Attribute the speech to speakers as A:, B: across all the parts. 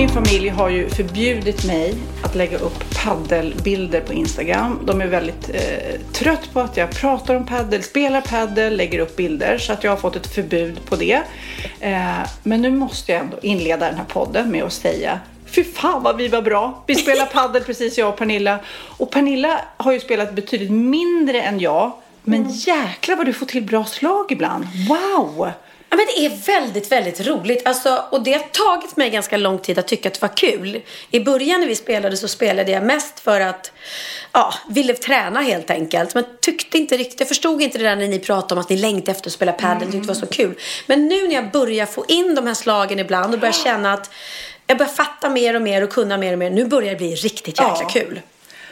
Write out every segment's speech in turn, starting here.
A: Min familj har ju förbjudit mig att lägga upp paddelbilder på Instagram. De är väldigt eh, trött på att jag pratar om paddel, spelar paddel, lägger upp bilder. Så att jag har fått ett förbud på det. Eh, men nu måste jag ändå inleda den här podden med att säga Fy fan vad vi var bra. Vi spelar paddel precis jag och Pernilla. Och Pernilla har ju spelat betydligt mindre än jag. Men jäklar vad du får till bra slag ibland. Wow!
B: Ja, men det är väldigt, väldigt roligt. Alltså, och det har tagit mig ganska lång tid att tycka att det var kul. I början när vi spelade så spelade jag mest för att ja, ville träna helt enkelt. Men tyckte inte riktigt, jag förstod inte det där när ni pratade om att ni längtade efter att spela padel. Mm. tyckte det var så kul. Men nu när jag börjar få in de här slagen ibland och börjar känna att jag börjar fatta mer och mer och kunna mer och mer. Nu börjar det bli riktigt jäkla
A: Ja.
B: kul.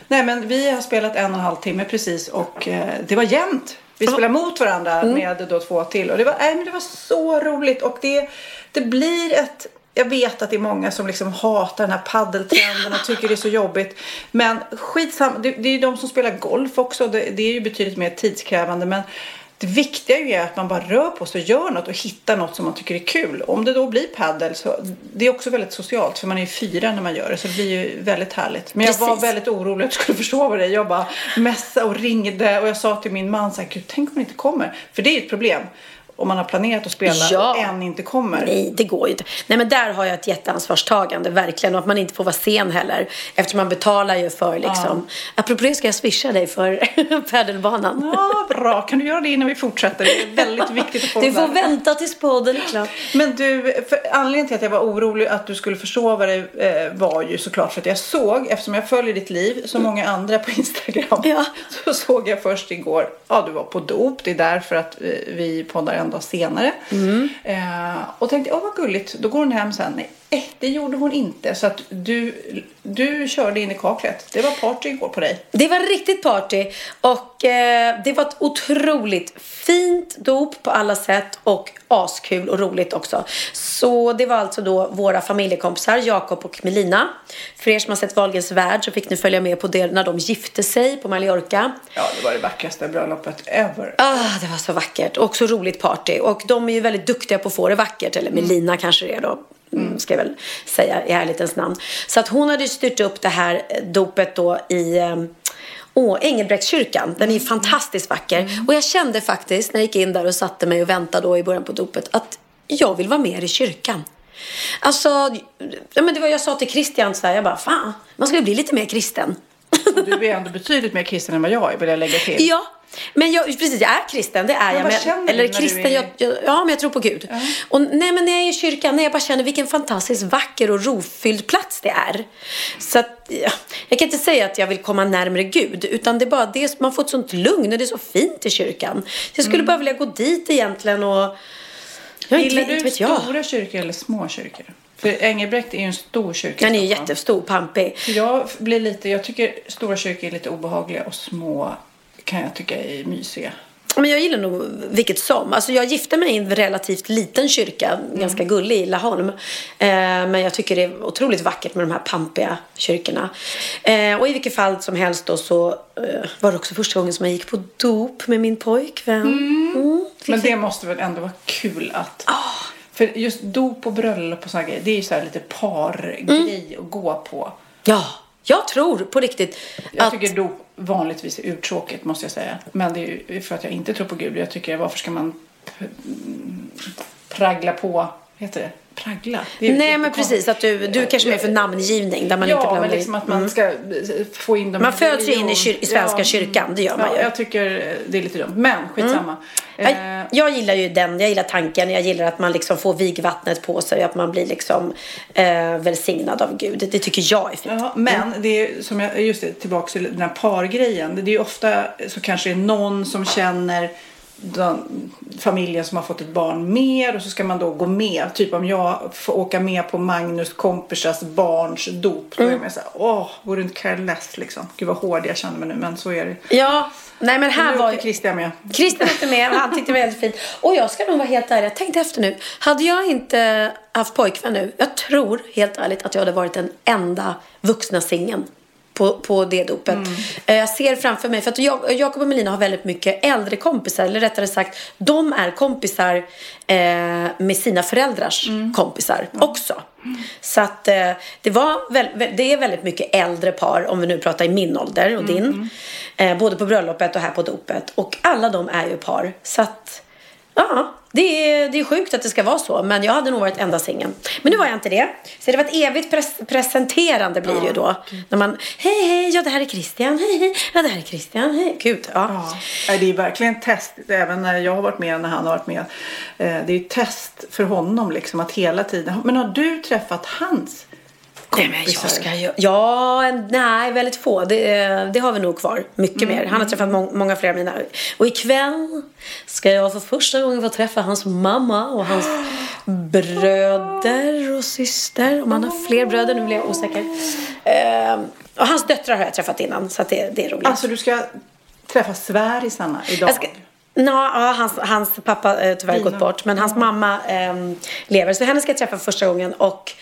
A: Nej men vi har spelat en och en halv timme precis och eh, det var jämnt. Vi spelade mot varandra med då två till och det var, nej, men det var så roligt och det, det blir ett jag vet att det är många som liksom hatar den här paddeltrenden och tycker det är så jobbigt. Men skitsamma, det, det är ju de som spelar golf också. Det, det är ju betydligt mer tidskrävande. Men det viktiga ju är att man bara rör på sig och gör något och hittar något som man tycker är kul. Om det då blir paddel så det är också väldigt socialt för man är ju fyra när man gör det så det blir ju väldigt härligt. Men jag var
B: Precis.
A: väldigt orolig att du skulle försova dig. Jag bara messade och ringde och jag sa till min man så här, Gud, tänk om han inte kommer. För det är ju ett problem. Om man har planerat att spela
B: Ja.
A: och en inte kommer.
B: Nej, det går ju inte. Nej, men där har jag ett jätteansvarstagande, verkligen. Och att man inte får vara sen heller. Eftersom man betalar ju för liksom. Apropå det ska jag swisha dig för padelbanan.
A: Ja, bra. Kan du göra det innan vi fortsätter? Det är väldigt viktigt att få
B: Du får vänta tills podden är klar.
A: Men du, anledningen till att jag var orolig att du skulle försova dig eh, var ju såklart för att jag såg, eftersom jag följer ditt liv som många andra på Instagram,
B: Ja.
A: så såg jag först igår, ja du var på dop, det är därför att eh, vi poddar en dag senare.
B: Mm.
A: Eh, och tänkte, åh vad gulligt, då går hon hem sen. Nej, eh, det gjorde hon inte. Så att du, du körde in i kaklet. Det var party igår på dig.
B: Det var riktigt party och eh, det var ett otroligt fint dop på alla sätt och askul och roligt också. Så det var alltså då våra familjekompisar Jakob och Melina. För er som har sett Wahlgrens värld så fick ni följa med på det när de gifte sig på Mallorca.
A: Ja, det var det vackraste bröllopet ever.
B: Ah, det var så vackert och så roligt party. Och de är ju väldigt duktiga på att få det vackert. Eller Melina kanske det är då. Mm, ska jag väl säga i ärlighetens namn. Så att hon hade ju styrt upp det här eh, dopet då i eh, Åh, Engelbrektskyrkan. Den är ju fantastiskt vacker. Och jag kände faktiskt när jag gick in där och satte mig och väntade då i början på dopet att jag vill vara med i kyrkan. Alltså, ja, men det var jag sa till Christian så här, jag bara fan, man skulle bli lite mer kristen.
A: Du är ändå betydligt mer kristen än vad jag är, vill jag lägga till.
B: Ja, men jag, precis, jag är kristen, det är jag. Men,
A: du
B: eller kristen,
A: är-
B: jag, jag, ja men jag tror på Gud. Och nej men när jag är i kyrkan, när jag bara känner vilken fantastiskt vacker och rofylld plats det är. Så att, ja, jag kan inte säga att jag vill komma närmare Gud, utan det är bara det, man får ett sånt lugn och det är så fint i kyrkan. Jag skulle bara vilja gå dit egentligen och... Jag
A: Gillar
B: inte,
A: du
B: vet jag.
A: stora kyrkor eller små kyrkor? För Engelbrekt är ju en stor kyrka.
B: Den är ju jättestor, pampig.
A: Jag blir lite, jag tycker stora kyrkor är lite obehagliga och små kan jag tycka är mysiga.
B: Men jag gillar nog vilket som. Alltså jag gifte mig i en relativt liten kyrka, ganska gullig i Laholm. Eh, men jag tycker det är otroligt vackert med de här pampiga kyrkorna. Eh, och i vilket fall som helst då så eh, var det också första gången som jag gick på dop med min pojkvän. Mm.
A: Men det måste väl ändå vara kul att...
B: Ah.
A: För just dop och bröllop och såna grejer, det är ju så här lite pargrej
B: Mm.
A: att gå på.
B: Ja, jag tror på riktigt
A: Jag
B: att...
A: tycker dop vanligtvis är uttråkigt måste jag säga. Men det är ju för att jag inte tror på Gud. Jag tycker varför ska man p- praggla på heter det? Praggla? Det är
B: Nej men precis, att du, du är kanske mer för namngivning där man inte
A: Ja,
B: blandar
A: men
B: in-
A: liksom att man
B: Mm.
A: ska få in dem
B: Man
A: i
B: föds ju in i, kyr- i Svenska
A: Ja.
B: kyrkan, det gör man
A: Ja,
B: ju.
A: jag tycker det är lite dumt. Men skitsamma. Eh,
B: Jag, jag gillar ju den, jag gillar tanken, jag gillar att man liksom får vigvattnet på sig, att man blir liksom eh, välsignad av Gud. Det tycker jag är fint.
A: Ja, men det är som jag, just det, tillbaka till den här pargrejen. Det är ju ofta så kanske det är någon som känner familjen som har fått ett barn mer och så ska man då gå med. Typ om jag får åka med på Magnus kompisars barns dop. Då är jag med så här, åh, vore inte careless liksom. Gud vad hård jag känner mig nu, men så är det.
B: Ja, nej men här var
A: Christian med.
B: Christian åkte med och han tyckte det var väldigt fint. Och jag ska nog vara helt ärlig, jag tänkte efter nu. Hade jag inte haft pojkvän nu, jag tror helt ärligt att jag hade varit den enda vuxna singeln. På, på det dopet. Eh, Jag ser framför mig, för att jag, Jakob och Melina har väldigt mycket äldre kompisar. Eller rättare sagt, de är kompisar eh, med sina föräldrars kompisar också. Så att eh, det, var väl, väl- det är väldigt mycket äldre par, om vi nu pratar i min ålder och din. Eh, både på bröllopet och här på dopet. Och alla de är ju par. Så att, ja, det är, det är sjukt att det ska vara så. Men jag hade nog varit enda singeln. Men nu var jag inte det. Så det var ett evigt pres presenterande blir det ju då. När man, hej hej, ja det här är Christian, hej hej, ja det här är Christian, hej. Gud, ja.
A: Ja, det är verkligen test. Även när jag har varit med och när han har varit med. Eh, Det är ju test för honom liksom att hela tiden. Men har du träffat hans
B: Nej, men jag
A: kompisar?
B: ska ju... Ja, nej, väldigt få. Det, det har vi nog kvar. Mycket mer. Han har träffat må- många fler av mina. Och ikväll ska jag för första gången få träffa hans mamma och hans bröder och syster. Om han har fler bröder, nu blir jag osäker. Ehm, och hans döttrar har jag träffat innan, så det, det är roligt.
A: Alltså du ska träffa svärisarna idag?
B: Jag ska, Nå, ja, hans, hans pappa eh, tyvärr
A: Dina.
B: gått bort. Men hans mamma eh, lever. Så henne ska jag träffa för första gången. Och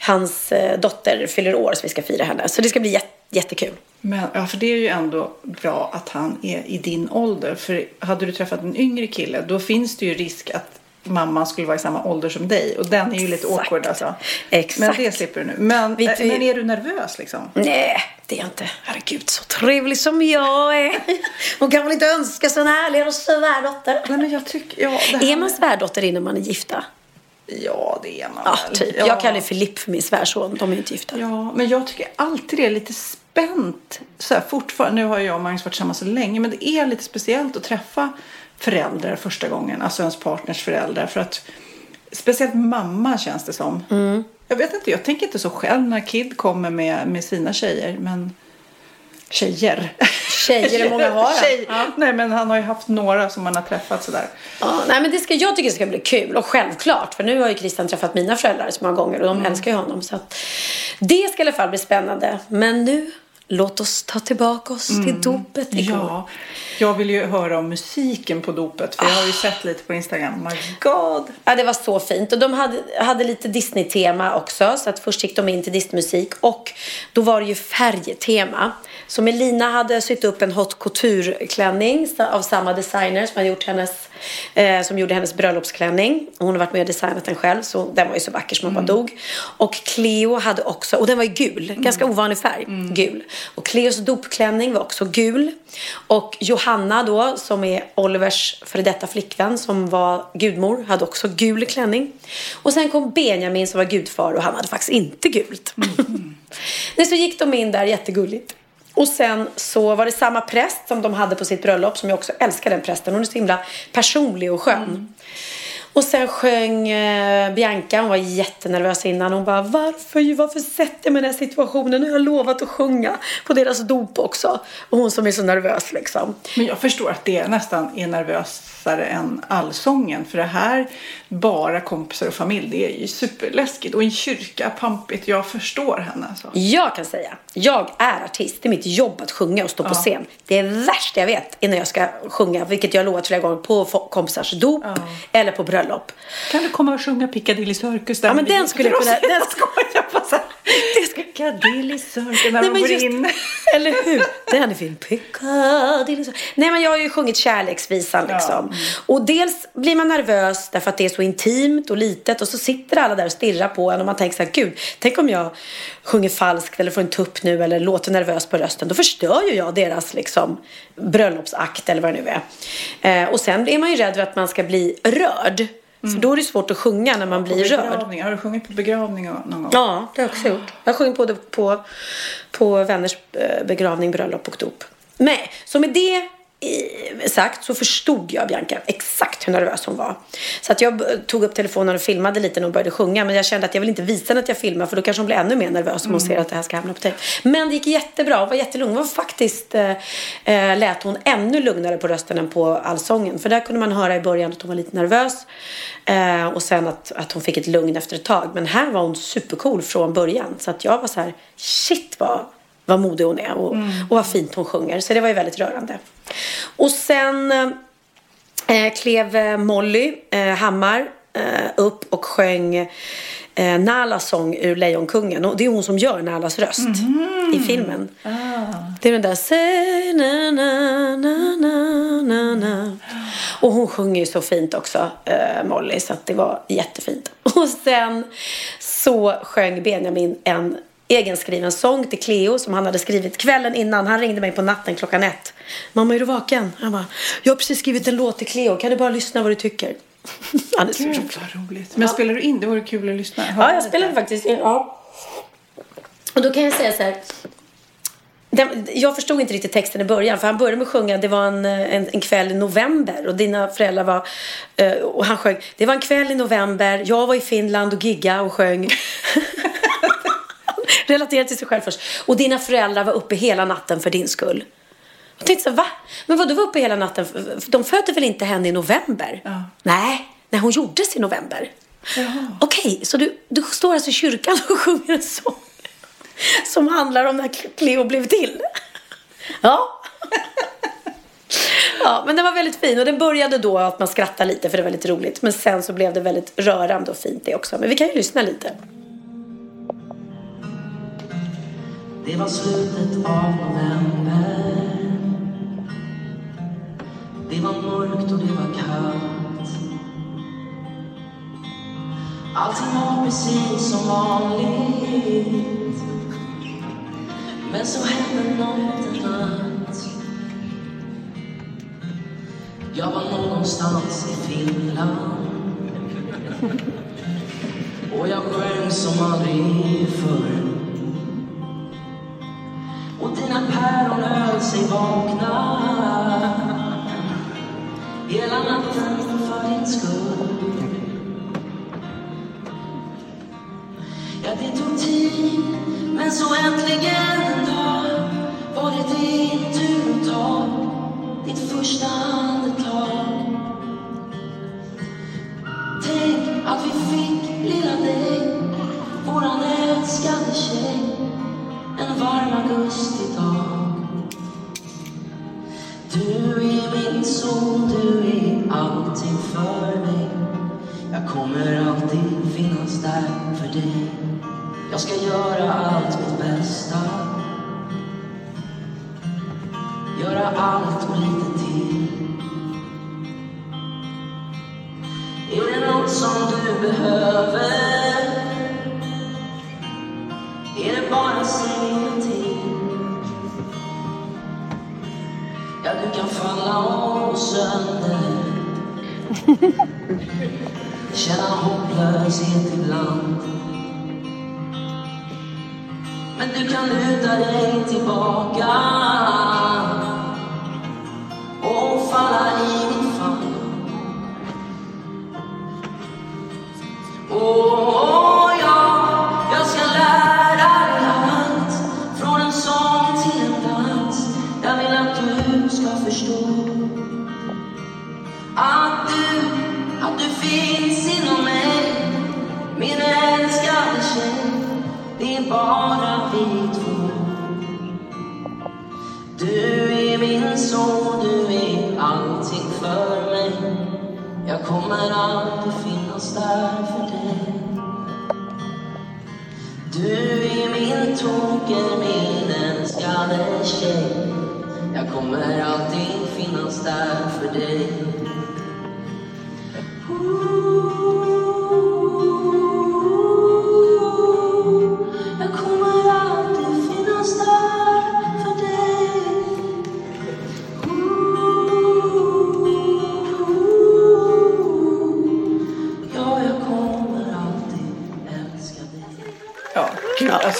B: hans eh, dotter fyller år så vi ska fira henne. Så det ska bli jät- jättekul.
A: Men, ja, för det är ju ändå bra att han är i din ålder. För hade du träffat en yngre kille då finns det ju risk att mamman skulle vara i samma ålder som dig. Och den är ju lite
B: Exakt.
A: awkward alltså.
B: Exakt.
A: Men det slipper du nu. Men,
B: Vi-
A: eh,
B: vi-
A: men är du nervös liksom?
B: Nej, det är jag inte. Herregud, så trevlig som jag är. Hon kan väl inte önska sig en härligare svärdotter?
A: Nej men jag tycker, ja det här...
B: Är man svärdotter innan man är gifta?
A: Ja det är man
B: Ja,
A: väl.
B: typ.
A: Ja.
B: Jag kallar ju Filipp för min svärson. De är inte gifta.
A: Ja, men jag tycker alltid det är lite spänt. Så här, fortfarande, nu har jag och Magnus varit tillsammans så länge, men det är lite speciellt att träffa föräldrar första gången. Alltså ens partners föräldrar. För att, speciellt mamma känns det som.
B: Mm.
A: Jag vet inte, jag tänker inte så själv när Kid kommer med, med sina tjejer. Men tjejer.
B: Tjejer är många har. Ja.
A: Nej, men han har ju haft några som han har träffat sådär.
B: Ja, nej, men det ska, jag tycker det ska bli kul. Och självklart, för nu har ju Christian träffat mina föräldrar så många gånger och de älskar ju honom. Så att, det ska i alla fall bli spännande. Men nu, låt oss ta tillbaka oss till dopet igår.
A: Ja, jag vill ju höra om musiken på dopet. För jag har ju sett lite på Instagram. My God!
B: Ja, det var så fint. Och de hade, hade lite Disney-tema också. Så att först gick de in till Disney-musik. Och då var det ju färgtema. Så Melina hade sytt upp en haute couture-klänning av samma designer som, hade gjort hennes, eh, som gjorde hennes bröllopsklänning. Hon har varit med och designat den själv. Så den var ju så vacker som hon bara dog. Och Cleo hade också, och den var ju gul. Ganska ovanlig färg. Gul. Och Cleos dopklänning var också gul. Och Johanna då, som är Olivers före detta flickvän som var gudmor, hade också gul klänning. Och sen kom Benjamin som var gudfar och han hade faktiskt inte gult. Nej, så gick de in där jättegulligt. Och sen så var det samma präst som de hade på sitt bröllop som jag också älskar den prästen. Hon är så himla personlig och skön. Mm. Och sen sjöng eh, Bianca, hon var jättenervös innan. Hon bara, varför, varför sätter jag mig i den här situationen? Nu har jag lovat att sjunga på deras dop också. Och hon som är så nervös liksom.
A: Men jag förstår att det nästan är nervöst nervösare än allsången. För det här, bara kompisar och familj, det är ju superläskigt. Och en kyrka, pampigt. Jag förstår henne alltså.
B: Jag kan säga, jag är artist. Det är mitt jobb att sjunga och stå på scen. Det är värsta jag vet innan jag ska sjunga, vilket jag har lovat flera gånger på kompisars dop eller på bröllop.
A: Kan du komma och sjunga Piccadilly Circus? Där
B: Ja, men den skulle jag kunna- den-
A: Jag skojar bara så här. Piccadilly Circus, när
B: Nej,
A: de går
B: just,
A: in.
B: eller hur? Den är fin. Piccadilly. Nej men jag har ju sjungit kärleksvisan liksom. Och dels blir man nervös därför att det är så intimt och litet och så sitter alla där och stirrar på en och man tänker så här, gud, tänk om jag sjunger falskt eller får en tupp nu eller låter nervös på rösten. Då förstör ju jag deras liksom bröllopsakt eller vad det nu är. Eh, och sen är man ju rädd för att man ska bli rörd. För då är det svårt att sjunga när man blir rörd.
A: Har du sjungit på begravning någon gång?
B: Ja, det har jag också gjort. Jag har sjungit både på, på vänners eh, begravning, bröllop och dop. Men, så med det sagt så förstod jag Bianca exakt hur nervös hon var. Så att jag tog upp telefonen och filmade lite när hon började sjunga. Men jag kände att jag vill inte visa henne att jag filmar för då kanske hon blir ännu mer nervös om hon ser att det här ska hamna på tejp. Men det gick jättebra. Hon var jättelugn. Hon var faktiskt eh, eh, lät hon ännu lugnare på rösten än på allsången. För där kunde man höra i början att hon var lite nervös. Eh, och sen att, att hon fick ett lugn efter ett tag. Men här var hon supercool från början. Så att jag var så här, shit vad vad modig hon är och, och vad fint hon sjunger. Så det var ju väldigt rörande. Och sen eh, klev eh, Molly eh, Hammar eh, upp och sjöng eh, Nalas sång ur Lejonkungen. Och det är hon som gör Nalas röst i filmen. Det är den där Say na na na na na na Och hon sjunger ju så fint också, eh, Molly, så att det var jättefint. Och sen så sjöng Benjamin en egenskriven sång till Cleo som han hade skrivit kvällen innan. Han ringde mig på natten klockan ett. Mamma, är du vaken? Han bara, jag har precis skrivit en låt till Cleo. Kan du bara lyssna vad du tycker? Han är.
A: Gud vad roligt. Men spelar du in? Det vore kul att lyssna.
B: Ja, jag spelade faktiskt in. Ja. Och då kan jag säga så här. Den, jag förstod inte riktigt texten i början för han började med att sjunga det var en, en, en kväll i november och dina föräldrar var eh, och han sjöng det var en kväll i november jag var i Finland och gigga och sjöng relaterat till sig själv först och dina föräldrar var uppe hela natten för din skull jag tänkte så här, va? Men vad du var uppe hela natten? De födde väl inte henne i november?
A: Ja.
B: Nej, när hon gjordes i november. Okej, så du, du står alltså i kyrkan och sjunger en sång som handlar om när Cleo blev till? Ja. Ja, men den var väldigt fin och den började då att man skrattade lite för det var lite roligt. Men sen så blev det väldigt rörande och fint det också. Men vi kan ju lyssna lite.
C: Det var slutet av november. Det var mörkt och det var kallt. Allting var precis som vanligt. Men så hände något en natt. Jag var någonstans i Finland. Och jag sjöng som aldrig förr och dina päron höll sig vakna hela natten för din skull. Ja, det tog tid, men så äntligen Du är min sol, du är allting för mig Jag kommer alltid finnas där för dig. Jag ska göra allt mitt bästa. Göra allt och lite till. Är det något som du behöver? Du kan falla om sönder. Känna hopplöshet ibland. Men du kan luta dig tillbaka. Och falla kommer alltid finnas där för dig Du är min toker, min älskade tjej Jag kommer alltid finnas där för dig Ooh.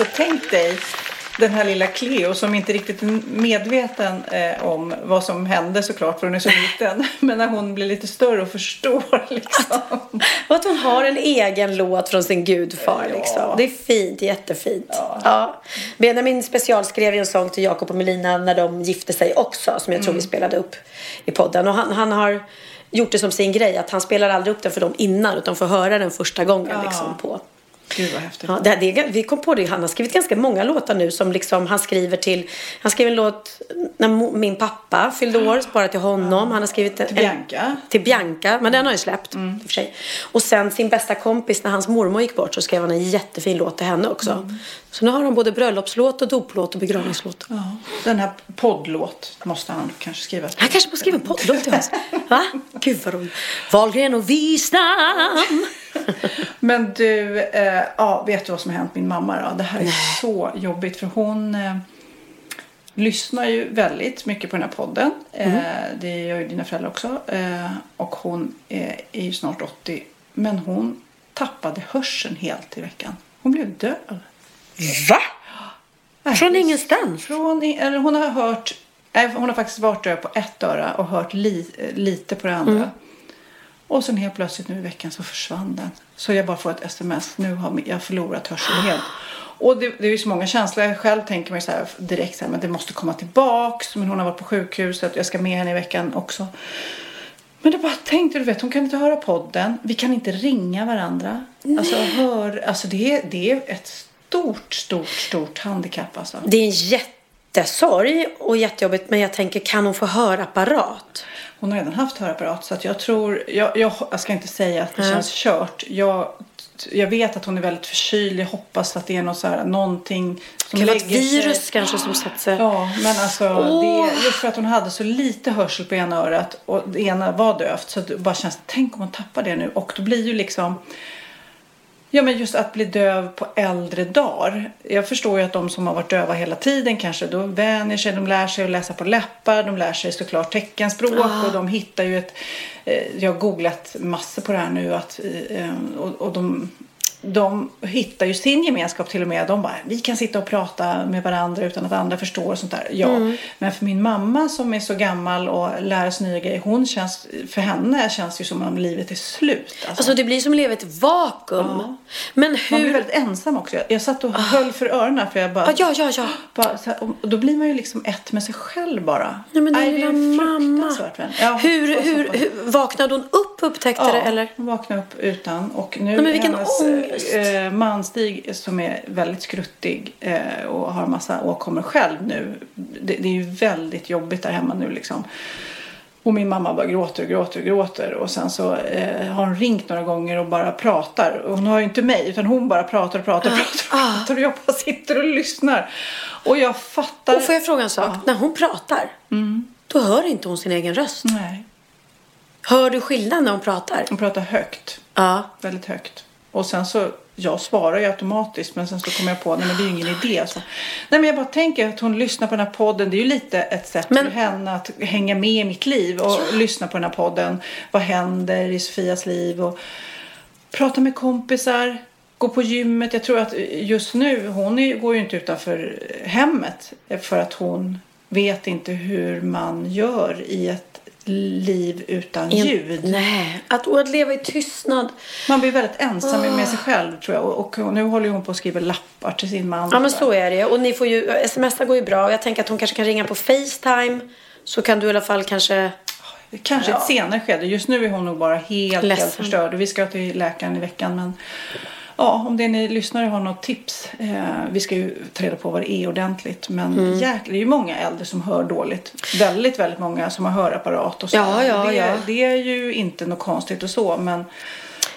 A: Alltså tänk dig den här lilla Cleo som inte riktigt är medveten eh, om vad som hände såklart för hon är så liten. Men när hon blir lite större och förstår liksom.
B: Och att hon har en egen låt från sin gudfar.
A: Ja.
B: Liksom. Det är fint, jättefint. Ja. Benjamin specialskrev ju en sång till Jakob och Melina när de gifte sig också. Som jag tror vi spelade upp i podden. Och han, han har gjort det som sin grej. Att han spelar aldrig upp den för dem innan. Utan får höra den första gången
A: Ja.
B: liksom, på
A: Gud vad häftigt.
B: Ja, det, det, vi kom på det. Han har skrivit ganska många låtar nu som liksom han skriver till. Han skrev en låt när min pappa fyllde år, bara till honom. Han har skrivit en,
A: Till Bianca.
B: till Bianca, men den har ju släppt och för sig. Och sen sin bästa kompis när hans mormor gick bort så skrev han en jättefin låt till henne också. Så nu har han både bröllopslåt och doplåt och begravningslåt.
A: Ja. Den här poddlåt måste han kanske skriva.
B: Han kanske får skriva en poddlåt till oss. Va? Gud vad roligt. Wahlgren och Wistam.
A: Men du, eh, ja, vet du vad som har hänt min mamma då? Det här är så jobbigt för hon eh, lyssnar ju väldigt mycket på den här podden. Eh, det gör ju dina föräldrar också. Eh, och hon är, är ju snart 80. Men hon tappade hörseln helt i veckan. Hon blev döv.
B: Va?
A: Nej,
B: Från ingenstans?
A: Från, eller hon har hört, nej, hon har faktiskt varit döv på ett öra och hört li, eh, lite på det andra.
B: Mm.
A: Och sen helt plötsligt nu i veckan så försvann den. Så jag bara får ett sms. Nu har jag förlorat hörseln helt. Och det, det är ju så många känslor. Jag själv tänker mig så här direkt så här, men det måste komma tillbaks. Men hon har varit på sjukhuset. Jag ska med henne i veckan också. Men det bara tänkte du vet, hon kan inte höra podden. Vi kan inte ringa varandra. Alltså, hör, alltså det, är, det är ett stort, stort, stort handikapp alltså.
B: Det är en jättesorg och jättejobbigt men jag tänker kan hon få hörapparat?
A: Hon har redan haft hörapparat så att jag tror, jag, jag, jag ska inte säga att det känns kört. Jag, jag vet att hon är väldigt förkyld. Jag hoppas att det är något så här, någonting som
B: Det kan
A: lägger
B: virus
A: sig.
B: kanske som satt sig.
A: Ja, men alltså
B: Åh.
A: det, just för att hon hade så lite hörsel på ena örat och det ena var dövt så det bara känns, tänk om hon tappar det nu och då blir ju liksom Ja men just att bli döv på äldre dagar. Jag förstår ju att de som har varit döva hela tiden kanske då vänjer sig. De lär sig att läsa på läppar. De lär sig såklart teckenspråk och de hittar ju ett... Eh, jag har googlat massor på det här nu att, eh, och, och de, de hittar ju sin gemenskap till och med. De bara, vi kan sitta och prata med varandra utan att andra förstår och sånt där. Ja, men för min mamma som är så gammal och lär sig nya grejer. Hon känns, för henne känns det ju som om livet är slut. Alltså.
B: Alltså det blir som att leva ett vakuum. Men
A: Man blir
B: hur...
A: väldigt ensam också. Jag, jag satt och höll för öronen för jag bara...
B: Ah, ja, ja, ja.
A: bara här, och då blir man ju liksom ett med sig själv bara.
B: Nej, men
A: är
B: lilla mamma.
A: Ja,
B: hur, hur, hur, vaknade hon upp upptäckte
A: Ja,
B: det eller?
A: hon vaknade upp utan. Och nu
B: Nej, men vilken
A: hennes
B: ångest.
A: eh, man Stig som är väldigt skruttig eh, och har massa åkommor själv nu. Det, det är ju väldigt jobbigt där hemma nu liksom. Och min mamma bara gråter och gråter och gråter. Och sen så eh, har hon ringt några gånger och bara pratar. Och hon har ju inte mig utan hon bara pratar och pratar och pratar. Och, pratar och jag bara sitter och lyssnar. Och jag fattar.
B: Och får jag fråga en sak? När hon pratar, då hör inte hon sin egen röst.
A: Nej,
B: Hör du skillnad när hon pratar?
A: hon pratar högt.
B: Ja.
A: Väldigt högt. Och sen så, jag svarar ju automatiskt men sen så kommer jag på, nej men det är ju ingen idé. Så. Nej men jag bara tänker att hon lyssnar på den här podden. Det är ju lite ett sätt
B: Men-
A: för henne att hänga med i mitt liv och lyssna på den här podden. Vad händer i Sofias liv och prata med kompisar. Gå på gymmet. Jag tror att just nu, hon är, går ju inte utanför hemmet. För att hon vet inte hur man gör i ett liv utan
B: En-
A: ljud.
B: Nej, att, och att leva i tystnad.
A: Man blir väldigt ensam med
B: Ah.
A: sig själv tror jag. Och, och nu håller hon på att skriva lappar till sin man.
B: Ja men så är det. Och ni får ju, smsa går ju bra. Och Jag tänker att hon kanske kan ringa på Facetime. Så kan du i alla fall kanske...
A: Kanske
B: Ja.
A: ett senare skede. Just nu är hon nog bara helt,
B: Ledsen.
A: helt förstörd. Vi ska till läkaren i veckan. Men ja, om det ni lyssnare har något tips. Eh, vi ska ju ta reda på vad det är ordentligt. Men
B: Mm.
A: jäklar, det är ju många äldre som hör dåligt. Väldigt, väldigt många som har hörapparat och så.
B: Ja, ja,
A: det,
B: ja.
A: det är ju inte något konstigt och så. Men,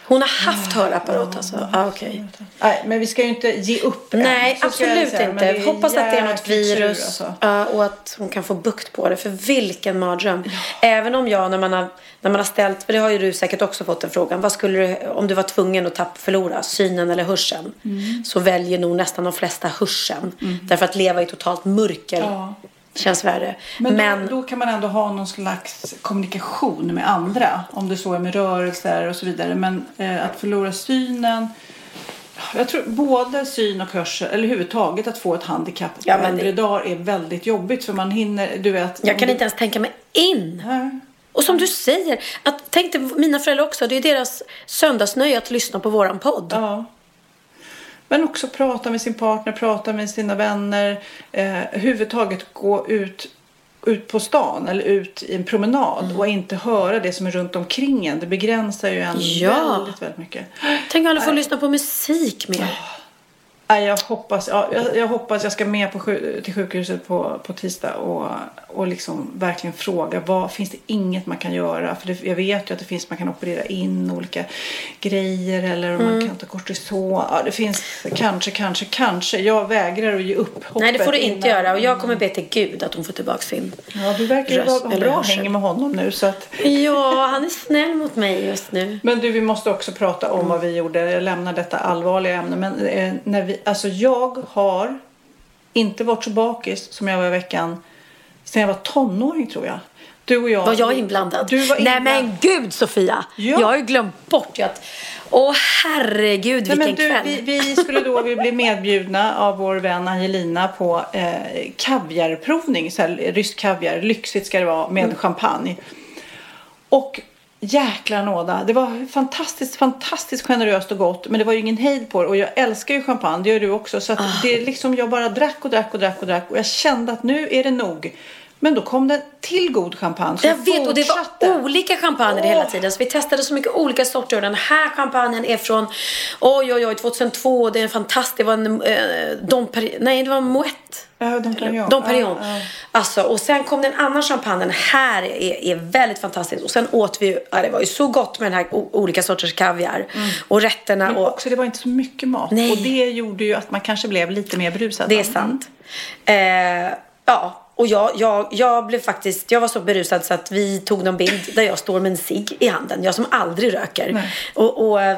B: Hon har haft hörapparat alltså? Ja, okej.
A: nej, men vi ska ju inte ge upp än.
B: Nej, absolut
A: säga.
B: Inte. Hoppas att det är något virus
A: alltså.
B: ja, och att hon kan få bukt på det. För vilken mardröm. Även om jag när man, har, när man har ställt, för det har ju du säkert också fått den frågan. Vad skulle du, om du var tvungen att tappa, förlora synen eller hörseln?
A: Mm.
B: Så väljer nog nästan de flesta hörseln. Därför att leva i totalt mörker
A: Ja.
B: Känns värre.
A: Men,
B: Men,
A: Då, då kan man ändå ha någon slags kommunikation med andra. Om det så är med rörelser och så vidare. Men eh, att förlora synen. Jag tror både syn och hörsel, eller överhuvudtaget att få ett handikapp
B: Ja,
A: på
B: men
A: äldre
B: det-
A: dagar är väldigt jobbigt för man hinner, du vet.
B: Jag kan inte ens tänka mig in.
A: Nej.
B: Och som du säger, att, tänk dig mina föräldrar också. Det är deras söndagsnöje att lyssna på våran podd.
A: Ja. Men också prata med sin partner, prata med sina vänner. Eh, överhuvudtaget gå ut, ut på stan eller ut i en promenad
B: Mm.
A: och inte höra det som är runt omkring en. Det begränsar ju en
B: Ja.
A: väldigt, väldigt mycket.
B: Tänk om alla får lyssna på musik mer.
A: Nej, jag, hoppas, ja, jag, jag hoppas jag ska med på till sjukhuset på, på tisdag och, och liksom verkligen fråga vad finns det inget man kan göra? För det, jag vet ju att det finns man kan operera in olika grejer eller
B: Mm.
A: man kan ta kortison. Ja, det finns kanske, kanske, kanske. Jag vägrar att ge upp hoppet.
B: Nej, det får du inte
A: innan-
B: göra. Och jag kommer be till Gud att hon får tillbaka sin
A: Ja, du verkar ju
B: röst eller
A: bra hänger med honom nu så att
B: Ja, han är snäll mot mig just nu.
A: Men du, vi måste också prata om vad vi gjorde. Jag lämnar detta allvarliga ämne. Men eh, när vi, alltså jag har inte varit så bakis som jag var i veckan sen jag var tonåring tror jag. Du och jag.
B: Var jag inblandad?
A: Du var
B: Nej
A: inblandad.
B: men gud Sofia!
A: Ja.
B: Jag har ju glömt bort att... Åh herregud
A: Nej,
B: vilken
A: du,
B: kväll!
A: vi, vi skulle då vi bli medbjudna av vår vän Angelina på eh, kaviarprovning. Så här, rysk kaviar, lyxigt ska det vara med
B: Mm.
A: champagne. Och jäkla nåda. Det var fantastiskt, fantastiskt generöst och gott. Men det var ju ingen hejd på det. Och jag älskar ju champagne, det gör du också. Så att
B: Ah.
A: det är liksom, jag bara drack och drack och drack och drack. Och jag kände att nu är det nog. Men då kom det till god champagne. Så
B: Jag vet och det var olika champagner hela tiden. Så vi testade så mycket olika sorter. Och den här champagnen är från oj oj oj 2002. Det är en fantastisk. Det var en eh, Dom Peri- Nej det var en Moët.
A: Ja, Dom Perignon.
B: Dom Perignon.
A: Ja, ja.
B: Alltså, och sen kom det en annan champagne. Den här är, är väldigt fantastisk. Och sen åt vi ju, ja, det var ju så gott med den här olika sorters kaviar. Och rätterna.
A: Men
B: och,
A: också det var inte så mycket mat.
B: Nej.
A: Och det gjorde ju att man kanske blev lite mer brusad.
B: Det är sant. Eh, ja, och jag, jag, jag blev faktiskt, jag var så berusad så att vi tog någon bild där jag står med en cigg i handen. Jag som aldrig röker. Och, och, eh,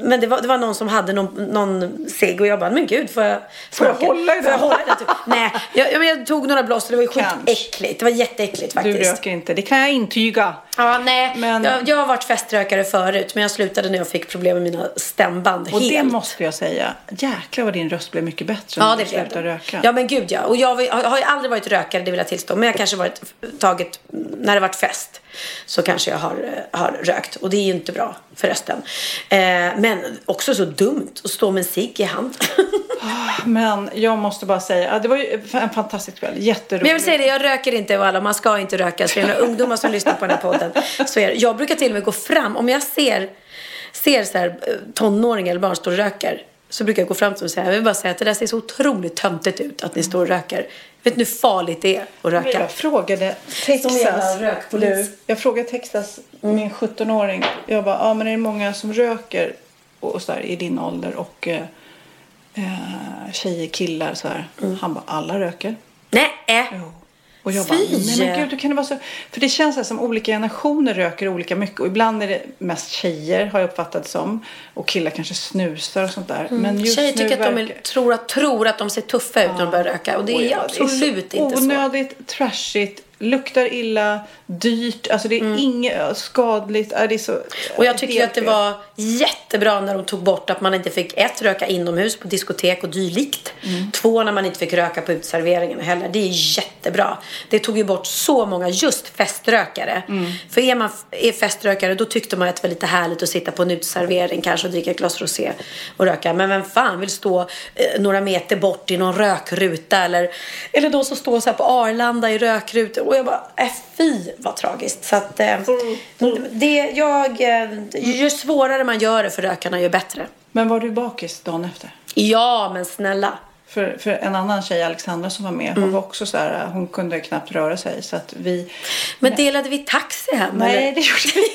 B: men det var, det var någon som hade någon, någon cigg och jag bara, men gud får jag
A: Får jag hålla i
B: jag
A: den?
B: hålla den? Typ. Nej, jag, jag, jag tog några blås och det var ju skitäckligt. Det var jätteäckligt
A: Du
B: faktiskt.
A: röker inte, det kan jag intyga.
B: Ja, nej.
A: Men-
B: Jag, jag har varit feströkare förut men jag slutade när jag fick problem med mina stämband
A: Och
B: helt.
A: det måste jag säga. Jäklar vad din röst blev mycket bättre när
B: Ja,
A: du
B: det blev
A: slutade röka.
B: Ja, men gud ja. Och jag har har ju aldrig varit rökare, det vill jag tillstå. Men jag kanske varit tagit, när det varit fest, så kanske jag har, har rökt. Och det är ju inte bra för rösten. Eh, men också så dumt att stå med en cigg i hand.
A: Men jag måste bara säga, det var ju en fantastisk kväll. Jätteroligt.
B: Men jag vill säga det, jag röker inte och alla, man ska inte röka. Så det är några ungdomar som lyssnar på den här podden. Så är det. Jag brukar till och med gå fram, om jag ser, ser så här, eh, tonåringar eller barn stå och röker. Så brukar jag gå fram till dem och säga, jag vill bara säga att det där ser så otroligt töntigt ut att ni står och röker. Vet ni hur farligt det är att röka?
A: Jag frågade Texas. Du, jag frågade Texas, min 17-åring. Jag bara, ja men är det många som röker och så här, i din ålder och eh, eh, tjejer, killar så här.
B: Mm.
A: Han bara, alla röker.
B: Nej, äh.
A: Och jag bara, nej men gud, hur kan det vara så? För det känns här som olika generationer röker olika mycket. Och ibland är det mest tjejer, har jag uppfattat som. Och killar kanske snusar och sånt där. Men just
B: Mm. Tjejer tycker att de
A: verkar-
B: är, tror, att, tror att de ser tuffa ut när de börjar röka. Och det är
A: ja,
B: absolut
A: så
B: inte så.
A: Onödigt, trashigt, luktar illa, dyrt. Alltså det är inget skadligt. Är det så,
B: Mm. Och jag tycker att det var jättebra när de tog bort att man inte fick ett, röka inomhus på diskotek och dylikt.
A: Mm.
B: Två, när man inte fick röka på uteserveringarna heller. Det är jättebra. Det tog ju bort så många just feströkare.
A: Mm.
B: För är man är feströkare då tyckte man att det var lite härligt att sitta på en uteservering kanske och dricka ett glas rosé och röka. Men vem fan vill stå eh, några meter bort i någon rökruta eller, eller de som står så här på Arlanda i rökrutor. Och jag bara, äh, fy vad tragiskt. Så att eh, det, jag, eh, ju svårare man gör det för rökarna ju bättre.
A: Men var du bakis dagen efter?
B: Ja, men snälla.
A: För, för en annan tjej, Alexandra, som var med,
B: Mm.
A: hon var också så här, hon kunde knappt röra sig. Så att vi...
B: Men delade vi taxi hem?
A: Nej,
B: eller?
A: det gjorde vi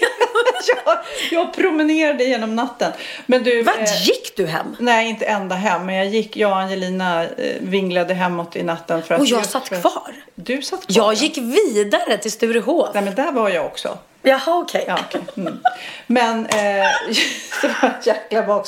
A: jag, jag promenerade genom natten. Men du...
B: Vad
A: eh,
B: gick du hem?
A: Nej, inte ända hem. Men jag gick, jag och Angelina eh, vinglade hemåt i natten. För att
B: Och jag satt kvar?
A: Du satt kvar?
B: Jag
A: ja.
B: gick vidare till Sturehof.
A: Nej, men där var jag också.
B: Jaha, okej.
A: Ja, okej. Mm. Men eh, det var ett jäkla bak.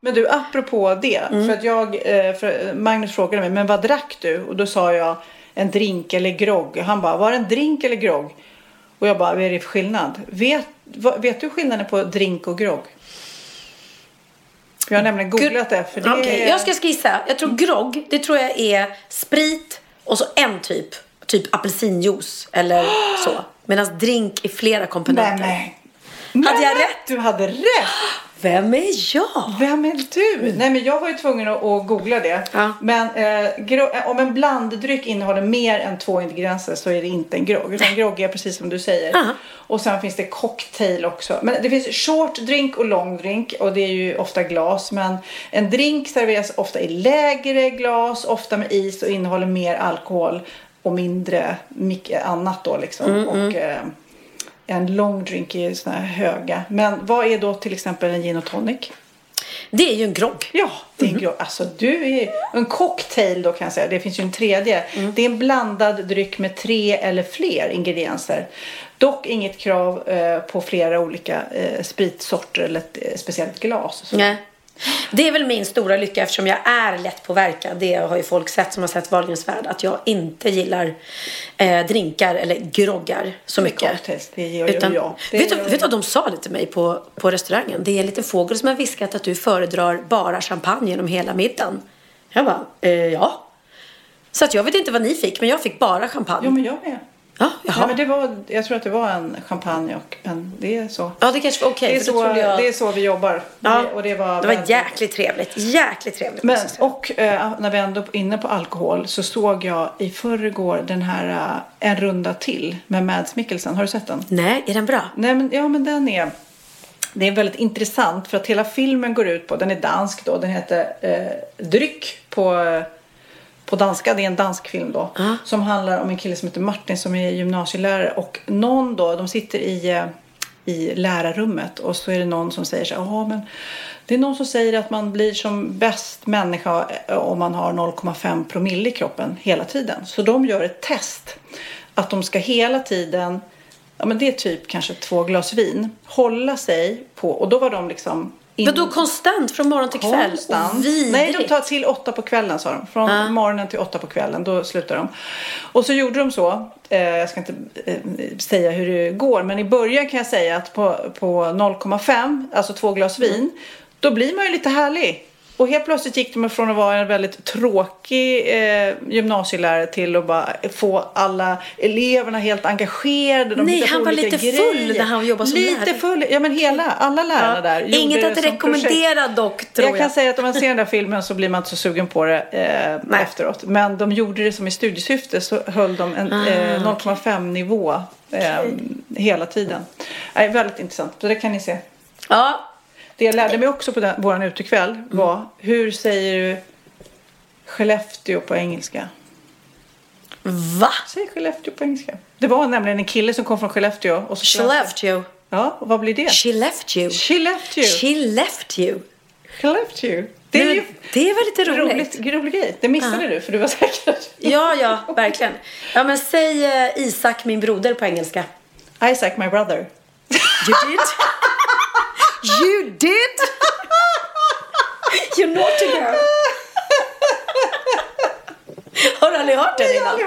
A: Men du, apropå det, mm. för att jag, eh, för Magnus frågade mig, men vad drack du? Och då sa jag en drink eller grogg. Han bara, var det en drink eller grogg? Och jag bara, vad är det för skillnad? Vet, vet du skillnaden på drink och grogg? Jag har nämligen googlat det. För det
B: okay, är... Jag ska skissa. Jag tror grogg, det tror jag är sprit och så en typ. Typ apelsinjuice eller så. Medan drink är flera komponenter.
A: Nej, nej.
B: Hade jag rätt?
A: Du hade rätt!
B: Vem är jag?
A: Vem är du? Nej men jag var ju tvungen att, att googla det.
B: Ja.
A: Men eh, eh, om en blanddryck innehåller mer än två ingredienser så är det inte en grogg. Utan grogg är precis som du säger.
B: Ja.
A: Och sen finns det cocktail också. Men det finns short drink och long drink och det är ju ofta glas. Men en drink serveras ofta i lägre glas, ofta med is och innehåller mer alkohol och mindre mycket annat då liksom. och, eh, en long drink är såna här höga. Men vad är då till exempel en gin och tonic?
B: Det är ju en grogg.
A: Ja, det är en grogg. Alltså du är en cocktail då kan jag säga. Det finns ju en tredje. Det är en blandad dryck med tre eller fler ingredienser. Dock inget krav eh, på flera olika eh, spritsorter eller ett eh, speciellt glas.
B: Nej. Det är väl min stora lycka eftersom jag är lättpåverkad. Det har ju folk sett som har sett Wahlgrens värld. Att jag inte gillar eh, drinkar eller groggar så mycket.
A: Cocktails, det gör ju jag. Det
B: vet, du,
A: gör
B: vet du vad de sa det till mig på, på restaurangen? Det är en liten fågel som har viskat att du föredrar bara champagne genom hela middagen. Jag bara, eh, ja. Så att jag vet inte vad ni fick, men jag fick bara champagne.
A: Jo, men jag med.
B: Ja, jaha.
A: Nej, men det var, jag tror att det var en champagne och men det är så.
B: Ja, det kanske var okej.
A: det, är så
B: jag...
A: det är så vi jobbar.
B: Ja,
A: det, och det var,
B: det var
A: väldigt-
B: jäkligt trevligt. Jäkligt trevligt.
A: Men, och eh, när vi ändå är inne på alkohol så såg jag i förrgår den här eh, En runda till med Mads Mikkelsen. Har du sett den?
B: Nej, är den bra?
A: Nej men, ja men den är det är väldigt intressant för att hela filmen går ut på, den är dansk då, den heter eh, Dryck på, på danska, det är en dansk film då. Som handlar om en kille som heter Martin som är gymnasielärare och någon då, de sitter i, eh, i lärarrummet och så är det någon som säger så här, "Ja, men det är någon som säger att man blir som bäst människa eh, om man har 0,5 promille i kroppen hela tiden. Så de gör ett test. Att de ska hela tiden ja men det är typ kanske två glas vin, hålla sig på, och då var de liksom in-
B: Vadå konstant från morgon till kväll?
A: Konstant. Nej, de tar till åtta på kvällen sa de. Från morgonen till åtta på kvällen, då slutar de. Och så gjorde de så, eh, jag ska inte eh, säga hur det går, men i början kan jag säga att på, på 0,5, alltså två glas vin, då blir man ju lite härlig. Och helt plötsligt gick de från att vara en väldigt tråkig eh, gymnasielärare till att bara få alla eleverna helt engagerade. De
B: Nej, han var lite full
A: grejer.
B: när han jobbade som
A: Lite
B: lärare.
A: full, ja men hela, alla lärarna
B: Ja.
A: där.
B: Inget att rekommendera dock, tror jag.
A: Jag kan säga att om man ser den där filmen så blir man inte så sugen på det eh, efteråt. Men de gjorde det som i studiesyfte så höll de en
B: Ah,
A: eh, 0,5 nivå eh, hela tiden. Nej, väldigt intressant, så det kan ni se.
B: Ja,
A: Det jag lärde mig också på den, våran utekväll
B: Mm.
A: var hur säger du Skellefteå på engelska?
B: va?
A: Säg Skellefteå på engelska. Det var nämligen en kille som kom från Skellefteå. Och så
B: She left you.
A: Ja, och vad blir det?
B: She left you.
A: Skellefteå.
B: She left you.
A: Skellefteå. Det är ju
B: det är väl lite roligt?
A: roligt, rolig grej. Det missade du för du var säker.
B: Ja, ja, verkligen. Ja, men säg eh, Isak, min broder på engelska.
A: Isaac, my brother.
B: You did? You did? you naughty girl. Har du aldrig hört den innan?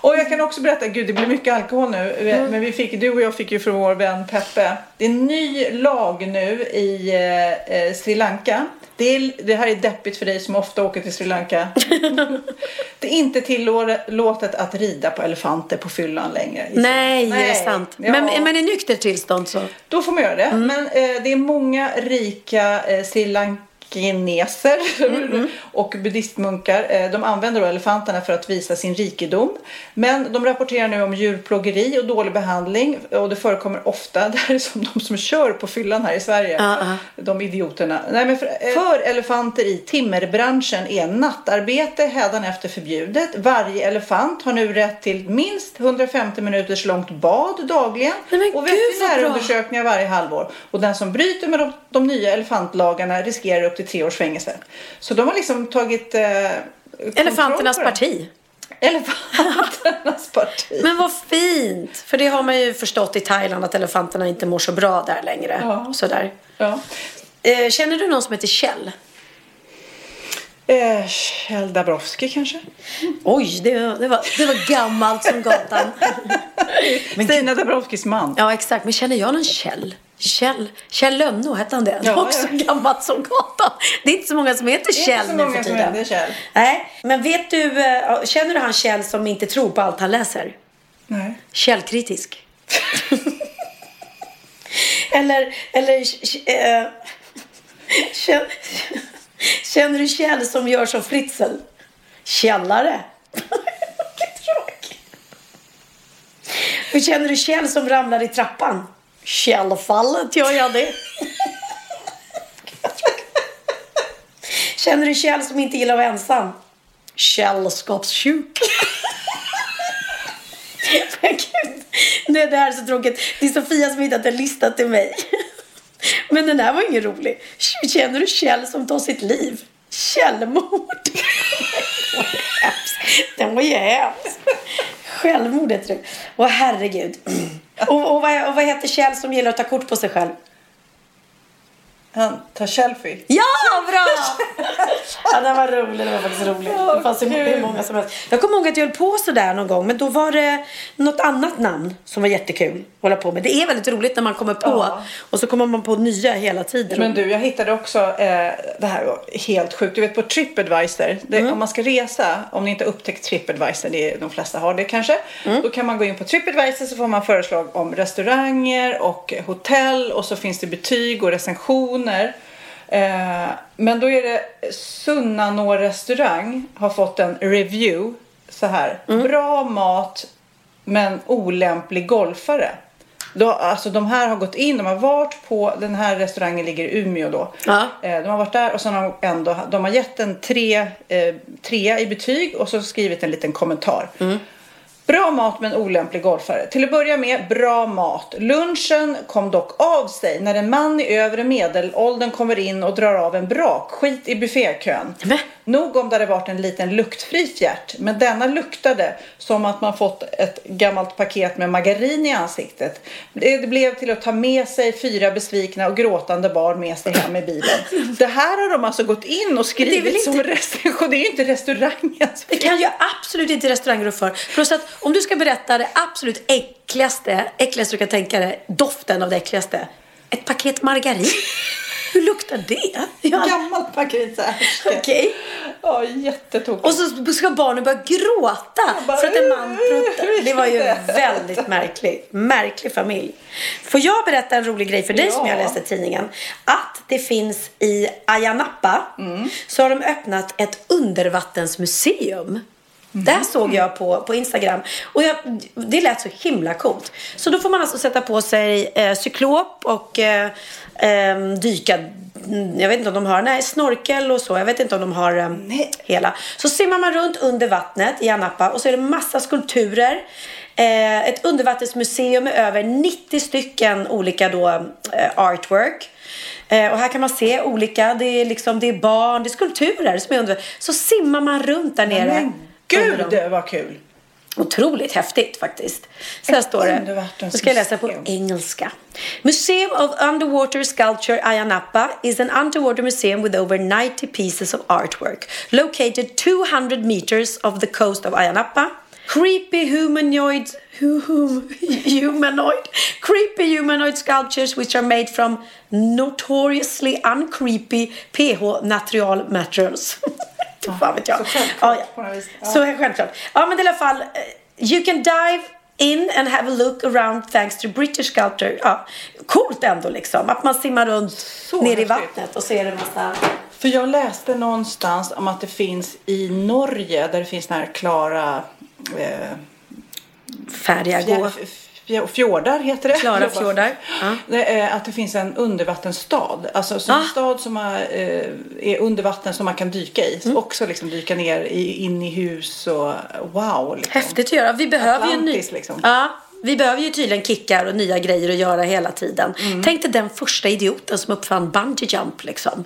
A: Och jag kan också berätta, gud det blir mycket alkohol nu.
B: Mm.
A: Men vi fick, du och jag fick ju från vår vän Peppe. Det är en ny lag nu i eh, eh, Sri Lanka. Det, är, det här är deppigt för dig som ofta åker till Sri Lanka. det är inte tillåtet att rida på elefanter på fyllan längre.
B: Nej, är det sant?
A: Ja.
B: Men, men i nykter tillstånd så?
A: Då får man göra det.
B: Mm.
A: Men eh, det är många rika eh, Sri Lankineser
B: Mm,
A: och buddhistmunkar. Eh, de använder då elefanterna för att visa sin rikedom. Men de rapporterar nu om djurplågeri och dålig behandling. Och det förekommer ofta. Det här är som de som kör på fyllan här i Sverige.
B: Ja, ja.
A: De idioterna. Nej, men för, eh, för elefanter i timmerbranschen är nattarbete hädanefter förbjudet. Varje elefant har nu rätt till minst 150 minuters långt bad dagligen.
B: Nej,
A: och veterinärundersökningar varje halvår. Och den som bryter med de, de nya elefantlagarna riskerar upp till tre års fängelse. Så de har liksom tagit eh,
B: Elefanternas parti.
A: Elefanternas parti.
B: Men vad fint! För det har man ju förstått i Thailand att elefanterna inte mår så bra där längre.
A: Ja.
B: Sådär.
A: Ja.
B: Eh, känner du någon som heter Kjell?
A: Eh, Kjell Dabrowski kanske?
B: Oj, det, det, var, det var gammalt som gatan.
A: Stina Dabrowskis man.
B: Ja, exakt. Men känner jag någon Kjell? Kjell, Kjell Lönnå hette han det?
A: Ja,
B: också
A: ja.
B: gammalt som gatan. Det är inte så många som heter Kjell nu för tiden.
A: Kjell.
B: Nej, men vet du, eh, känner du han Kjell som inte tror på allt han läser?
A: Nej.
B: Källkritisk. Eller, eller äh, känner, känner du Kjell som gör som Fritzl? Källare. Hur känner du Kjell som ramlar i trappan? Källfallet gör jag det. Känner du Kjell som inte gillar att vara ensam? Källskapssjuk. Men gud, det, det här är så tråkigt. Det är Sofia som hittat en lista till mig. Men den här var ingen rolig. Känner du Kjell som tar sitt liv? Källmord. Den var ju hemsk. Självmord heter det. Åh herregud. Och, och, vad, och vad heter Kjell som gillar att ta kort på sig själv?
A: Han tar selfie.
B: Ja, bra! ja, den var rolig. Den var faktiskt rolig.
A: Ja,
B: det fanns hur många som helst. Jag kommer ihåg att jag höll på sådär någon gång. Men då var det något annat namn som var jättekul hålla på med. Det är väldigt roligt när man kommer på.
A: Ja.
B: Och så kommer man på nya hela tiden.
A: Men du, jag hittade också, eh, det här var helt sjukt, du vet på Tripadvisor, det,
B: Mm.
A: om man ska resa, om ni inte upptäckt Tripadvisor, det är, de flesta har det kanske,
B: Mm.
A: då kan man gå in på Tripadvisor så får man förslag om restauranger och hotell och så finns det betyg och recensioner. Eh, men då är det Sunnanå restaurang har fått en review så här.
B: Mm.
A: Bra mat men olämplig golfare. Då, alltså de här har gått in, de har varit på, den här restaurangen ligger i Umeå då.
B: Ja.
A: Eh, de har varit där och sen har de ändå, de har gett en tre, eh, trea i betyg och så skrivit en liten kommentar. Bra mat men olämplig golfare. Till att börja med, bra mat. Lunchen kom dock av sig när en man i övre medelåldern kommer in och drar av en brakskit i buffékön.
B: Nämen.
A: Nog om det hade varit en liten luktfri fjärt, men denna luktade som att man fått ett gammalt paket med margarin i ansiktet. Det blev till att ta med sig fyra besvikna och gråtande barn med sig hem i bilen. Det här har de alltså gått in och skrivit
B: väl
A: som
B: inte-
A: recension. Det är ju inte restaurangens
B: Det kan ju absolut inte restauranger för. Plus att om du ska berätta det absolut äckligaste, äckligaste du kan tänka dig, doften av det äckligaste. Ett paket margarin. Hur luktar det? Ja.
A: Gammalt paket så.
B: Okej.
A: Ja, jättetokigt.
B: Och så ska barnen börja gråta
A: bara,
B: för att en man
A: "Uh,
B: pruttar. Det var ju
A: det."
B: väldigt märkligt. Märklig familj. Får jag berätta en rolig grej för dig som
A: Ja.
B: jag läste i tidningen? Att det finns i Ayia Napa
A: Mm.
B: så har de öppnat ett undervattensmuseum. Det här såg jag på, på Instagram. Och jag, det lät så himla coolt. Så då får man alltså sätta på sig eh, cyklop och eh, ehm, dyka. mm, Jag vet inte om de har nej, snorkel och så. Jag vet inte om de har eh, hela. Så simmar man runt under vattnet i Anapa och så är det massa skulpturer. Eh, ett undervattensmuseum med över 90 stycken olika då, eh, artwork. Eh, och här kan man se olika, det är, liksom, det är barn, det är skulpturer som är under. Så simmar man runt där nere.
A: Men gud vad kul.
B: Otroligt häftigt faktiskt. Så här
A: Ett
B: står det. Nu ska jag läsa på engelska. Museum of Underwater Sculpture Ayanapa is an underwater museum with over 90 pieces of artwork located 200 meters off the coast of Ayanapa. Creepy humanoid, hu- hu- humanoid, creepy humanoid sculptures which are made from notoriously uncreepy PH natural materials. Inte fan vet jag.
A: så självklart
B: Ja, ja.
A: Ja.
B: Så självklart. Ja, men i alla fall. eh, You can dive in and have a look around thanks to British sculpture. Ja, coolt ändå liksom. Att man simmar runt
A: Så
B: ner i vattnet och ser en massa...
A: För jag läste någonstans om att det finns i Norge där det finns såna här klara eh,
B: Färdiga
A: fjär, fjordar heter det.
B: Klara fjordar. Ja.
A: Är att det finns en undervattensstad. Alltså som en
B: Ah.
A: stad som är, eh, är under vatten som man kan dyka i.
B: Mm.
A: Så Också liksom dyka ner in i hus och wow. Liksom.
B: Häftigt att göra. Vi behöver ju ny...
A: Atlantis, liksom.
B: Ja, vi behöver ju tydligen kickar och nya grejer att göra hela tiden.
A: Mm.
B: Tänk dig den första idioten som uppfann bungee jump liksom.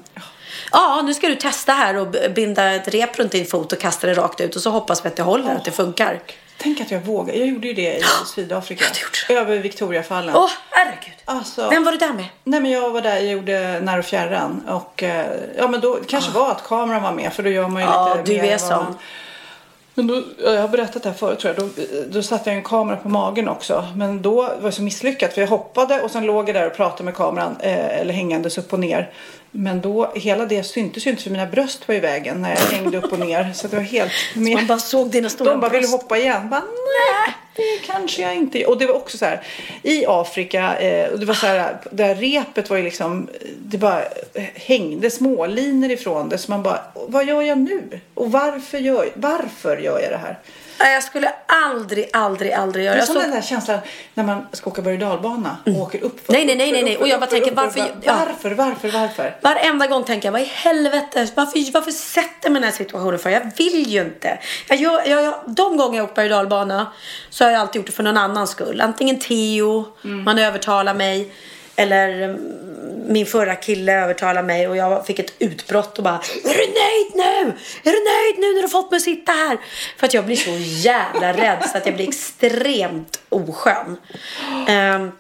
B: Ja, nu ska du testa här och binda ett rep runt din fot och kasta det rakt ut och så hoppas vi att det håller, att det funkar.
A: Tänk att jag vågar. Jag gjorde ju det i Sydafrika.
B: gjorde
A: Över Victoriafallen.
B: Åh, herregud.
A: Alltså,
B: Vem var du där med?
A: Nej men jag var där, jag gjorde När och fjärran och eh, ja men då kanske var att kameran var med för då gör man ju
B: Ja,
A: lite
B: du
A: mer
B: är sån.
A: man- Men då, ja, jag har berättat det här förut tror jag. Då, då satte jag en kamera på magen också. Men då var det så misslyckat för jag hoppade och sen låg jag där och pratade med kameran eh, eller hängandes upp och ner. Men då, hela det syntes ju inte för mina bröst var i vägen när jag hängde upp och ner. Så det var helt...
B: Man bara såg dina stora
A: de bara ville hoppa igen. Bara, nej det kanske jag inte Och det var också så här, i Afrika, eh, och det var så här, det här repet var ju liksom, det bara hängde smålinor ifrån det. Så man bara, vad gör jag nu? Och varför gör, varför gör jag det här?
B: Nej, Jag skulle aldrig, aldrig, aldrig göra
A: Det är
B: jag
A: som
B: såg-
A: den där känslan när man ska åka berg och dalbana och åker upp
B: Nej, nej, nej, nej, nej. Och jag bara tänker, varför- ja.
A: Varför, varför, varför?
B: Varenda gång tänker jag, vad i helvete, varför, varför sätter mig i den här situationen för? Jag vill ju inte. Jag jag, jag, de gånger jag åkt berg och dalbana så har jag alltid gjort det för någon annans skull. Antingen Theo,
A: Mm.
B: man övertalar mig. Eller mm, min förra kille övertalade mig och jag fick ett utbrott och bara Är du nöjd nu? Är du nöjd nu när du fått mig att sitta här? För att jag blir så jävla rädd så att jag blir extremt oskön. Ehm,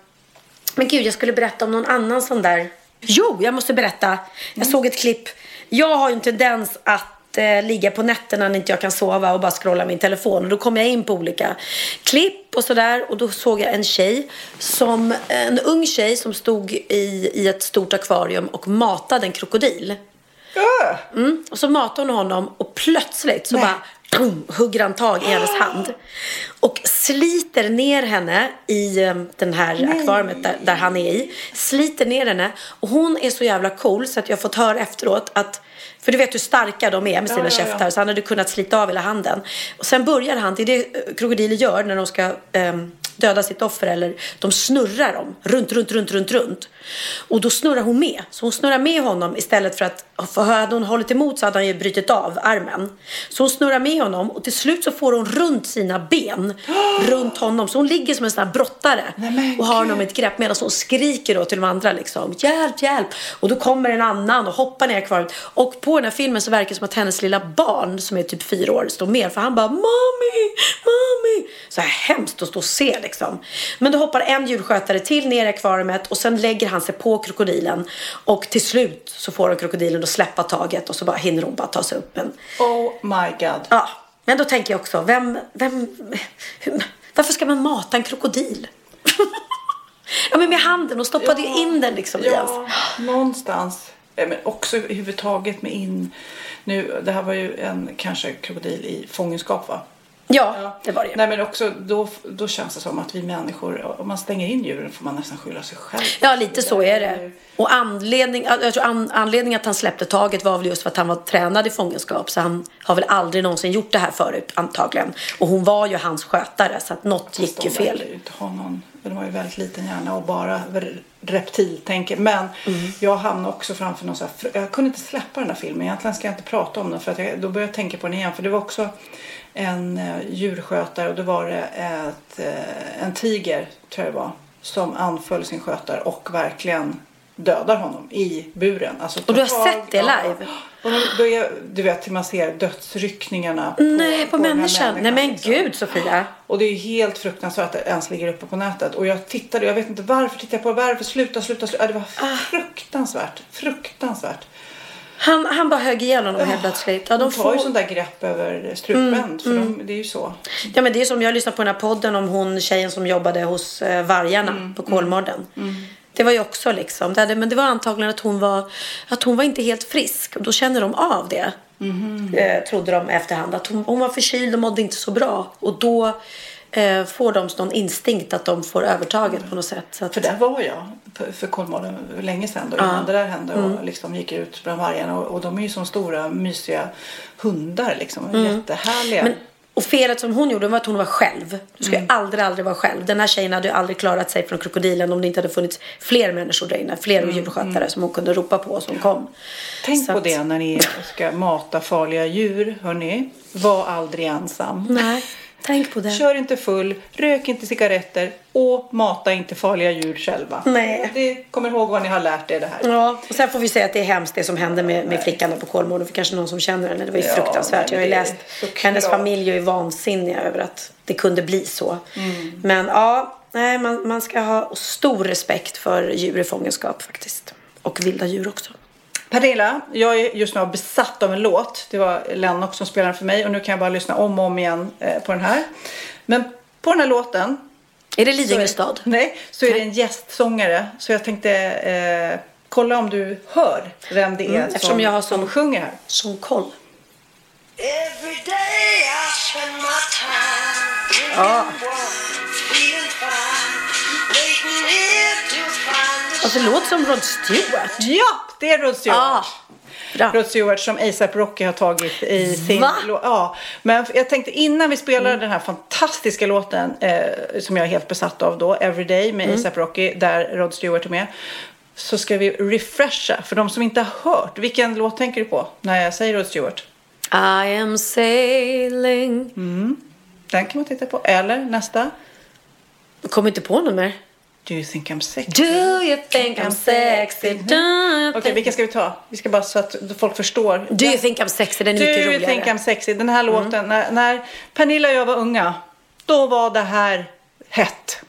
B: men gud, jag skulle berätta om någon annan sån där. Jo, jag måste berätta. Jag såg ett klipp. Jag har ju en tendens att eh, ligga på nätterna när inte jag kan sova och bara scrolla min telefon. Och då kommer jag in på olika klipp och sådär. Och då såg jag en tjej, som, en ung tjej som stod i, i ett stort akvarium och matade en krokodil.
A: Öh!
B: Mm. Och så matar hon honom och plötsligt så
A: Nej.
B: bara boom, hugger han tag i hennes hand. Och sliter ner henne i eh, den här akvariet där, där han är i. Sliter ner henne. Och hon är så jävla cool så att jag har fått höra efteråt att för du vet hur starka de är med sina
A: Ja, ja, ja.
B: käftar. Så han hade kunnat slita av hela handen. Och sen börjar han, det är det krokodiler gör när de ska ehm, döda sitt offer. Eller de snurrar dem runt, runt, runt, runt, runt. Och då snurrar hon med. Så hon snurrar med honom istället för att, för hade hon hållit emot så hade han ju brutit av armen. Så hon snurrar med honom och till slut så får hon runt sina ben runt honom. Så hon ligger som en sån här brottare
A: Nej,
B: och har honom i ett grepp medan hon skriker då till de andra liksom hjälp, hjälp. Och då kommer en annan och hoppar ner i akvariet. Och på den här filmen så verkar det som att hennes lilla barn som är typ fyra år står med för han bara mommy, mommy. Så här hemskt att stå och se liksom. Men då hoppar en djurskötare till ner i akvariet och sen lägger han sig på krokodilen. Och till slut så får hon krokodilen att släppa taget och så bara hinner hon bara ta sig upp. Men,
A: Oh my god.
B: ja. Men då tänker jag också, vem, vem, hur, varför ska man mata en krokodil? ja men med handen och stoppade ju in den liksom i ens.
A: Ja, någonstans. Ja, men också överhuvudtaget med in... Nu, det här var ju en kanske krokodil i fångenskap va?
B: Ja, det var det.
A: Nej men också då, då känns det som att vi människor, om man stänger in djuren får man nästan skylla sig själv.
B: Ja, lite så är det. Och anledning, jag tror an, anledningen att han släppte taget var väl just för att han var tränad i fångenskap. Så han har väl aldrig någonsin gjort det här förut antagligen. Och hon var ju hans skötare så att något gick ju
A: De
B: fel.
A: ju inte ha någon, de har ju väldigt liten hjärna och bara reptiltänker. Men
B: Mm.
A: jag hamnade också framför någon så här, jag kunde inte släppa den här filmen. Egentligen ska jag inte prata om den för att jag, då började jag tänka på den igen. För det var också en uh, djurskötare och då var det ett, eh, en tiger tror jag det var. Som anföll sin skötare och verkligen dödar honom i buren. Alltså,
B: Och du har
A: tag-
B: sett det
A: ja.
B: live?
A: Och då, är, du vet, man ser dödsryckningarna på,
B: Nej, på,
A: här
B: människan. Nej men
A: liksom.
B: gud Sofia.
A: Och det är helt fruktansvärt att det ens ligger uppe på nätet. Och jag tittade, jag vet inte varför tittade jag på det, varför, sluta, sluta, sluta. Det var
B: Ah.
A: fruktansvärt, fruktansvärt.
B: Han, han bara högg ihjäl honom helt plötsligt. Ja,
A: De
B: de
A: tar
B: får...
A: ju sånt där grepp över strupen, för de, det är ju så.
B: Ja men det är som jag lyssnade på den här podden om hon tjejen som jobbade hos eh, vargarna
A: Mm,
B: på Kolmården. Det var ju också liksom, det hade, men det var antagligen att hon var, att hon var inte helt frisk och då känner de av det.
A: Mhm.
B: Eh, trodde de efterhand att hon, hon var förkyld och mådde inte så bra och då eh, får de någon instinkt att de får övertaget på något sätt. Så att,
A: För där var jag för Kolmården länge sedan då, innan det där hände och liksom gick ut bland vargarna och, och de är ju som stora mysiga hundar liksom, jättehärliga.
B: Men, och felet som hon gjorde var att hon var själv. Du ska
A: Mm.
B: aldrig, aldrig vara själv. Den här tjejen hade ju aldrig klarat sig från krokodilen om det inte hade funnits fler människor där inne. Fler
A: Mm,
B: djurskötare som hon kunde ropa på som kom.
A: Tänk
B: Så
A: på
B: att-
A: det när ni ska mata farliga djur, hörni. Var aldrig ensam.
B: Nej, tänk på det.
A: Kör inte full, rök inte cigaretter och mata inte farliga djur själva.
B: Nej.
A: Det, kommer ihåg vad ni har lärt er det här.
B: Ja, och sen får vi säga att det är hemskt det som hände med, med flickan på Kolmården. För kanske någon som känner henne. Det var ju
A: Ja,
B: fruktansvärt. Jag har ju läst. Hennes familj är ju vansinniga över att det kunde bli så.
A: Mm.
B: Men ja, nej, man, man ska ha stor respekt för djur i fångenskap faktiskt. Och vilda djur också.
A: Pernilla, jag är just nu besatt av en låt. Det var Lennox som spelade för mig och nu kan jag bara lyssna om och om igen eh, på den här. Men på den här låten
B: Är det Lidingö stad?
A: nej, så är det en gästsångare. Så jag tänkte eh, kolla om du hör vem det är
B: Mm, eftersom
A: som,
B: jag har
A: som sjunger här.
B: Sån koll.
D: Every day I spend my time
B: Ja. Alltså det låter som Rod Stewart.
A: Ja, det är Rod Stewart.
B: Ja. Bra.
A: Rod Stewart som ASAP Rocky har tagit i sin låt. Ja, men jag tänkte innan vi spelar den här fantastiska låten eh, som jag är helt besatt av då, Everyday med ASAP Rocky, där Rod Stewart är med. Så ska vi refresha för de som inte har hört. Vilken låt tänker du på när jag säger Rod Stewart?
B: I am sailing.
A: Den kan man titta på. Eller nästa.
B: Kommer inte på någon mer.
A: Do you think I'm sexy?
B: Do you think I'm sexy? Do you
A: Okej,
B: think...
A: vilka ska vi ta? Vi ska bara så att folk förstår.
B: Do you think I'm sexy? Den är
A: Do
B: mycket
A: you
B: roligare.
A: think I'm sexy? Den här låten, när, när Pernilla och jag var unga, då var det här hett.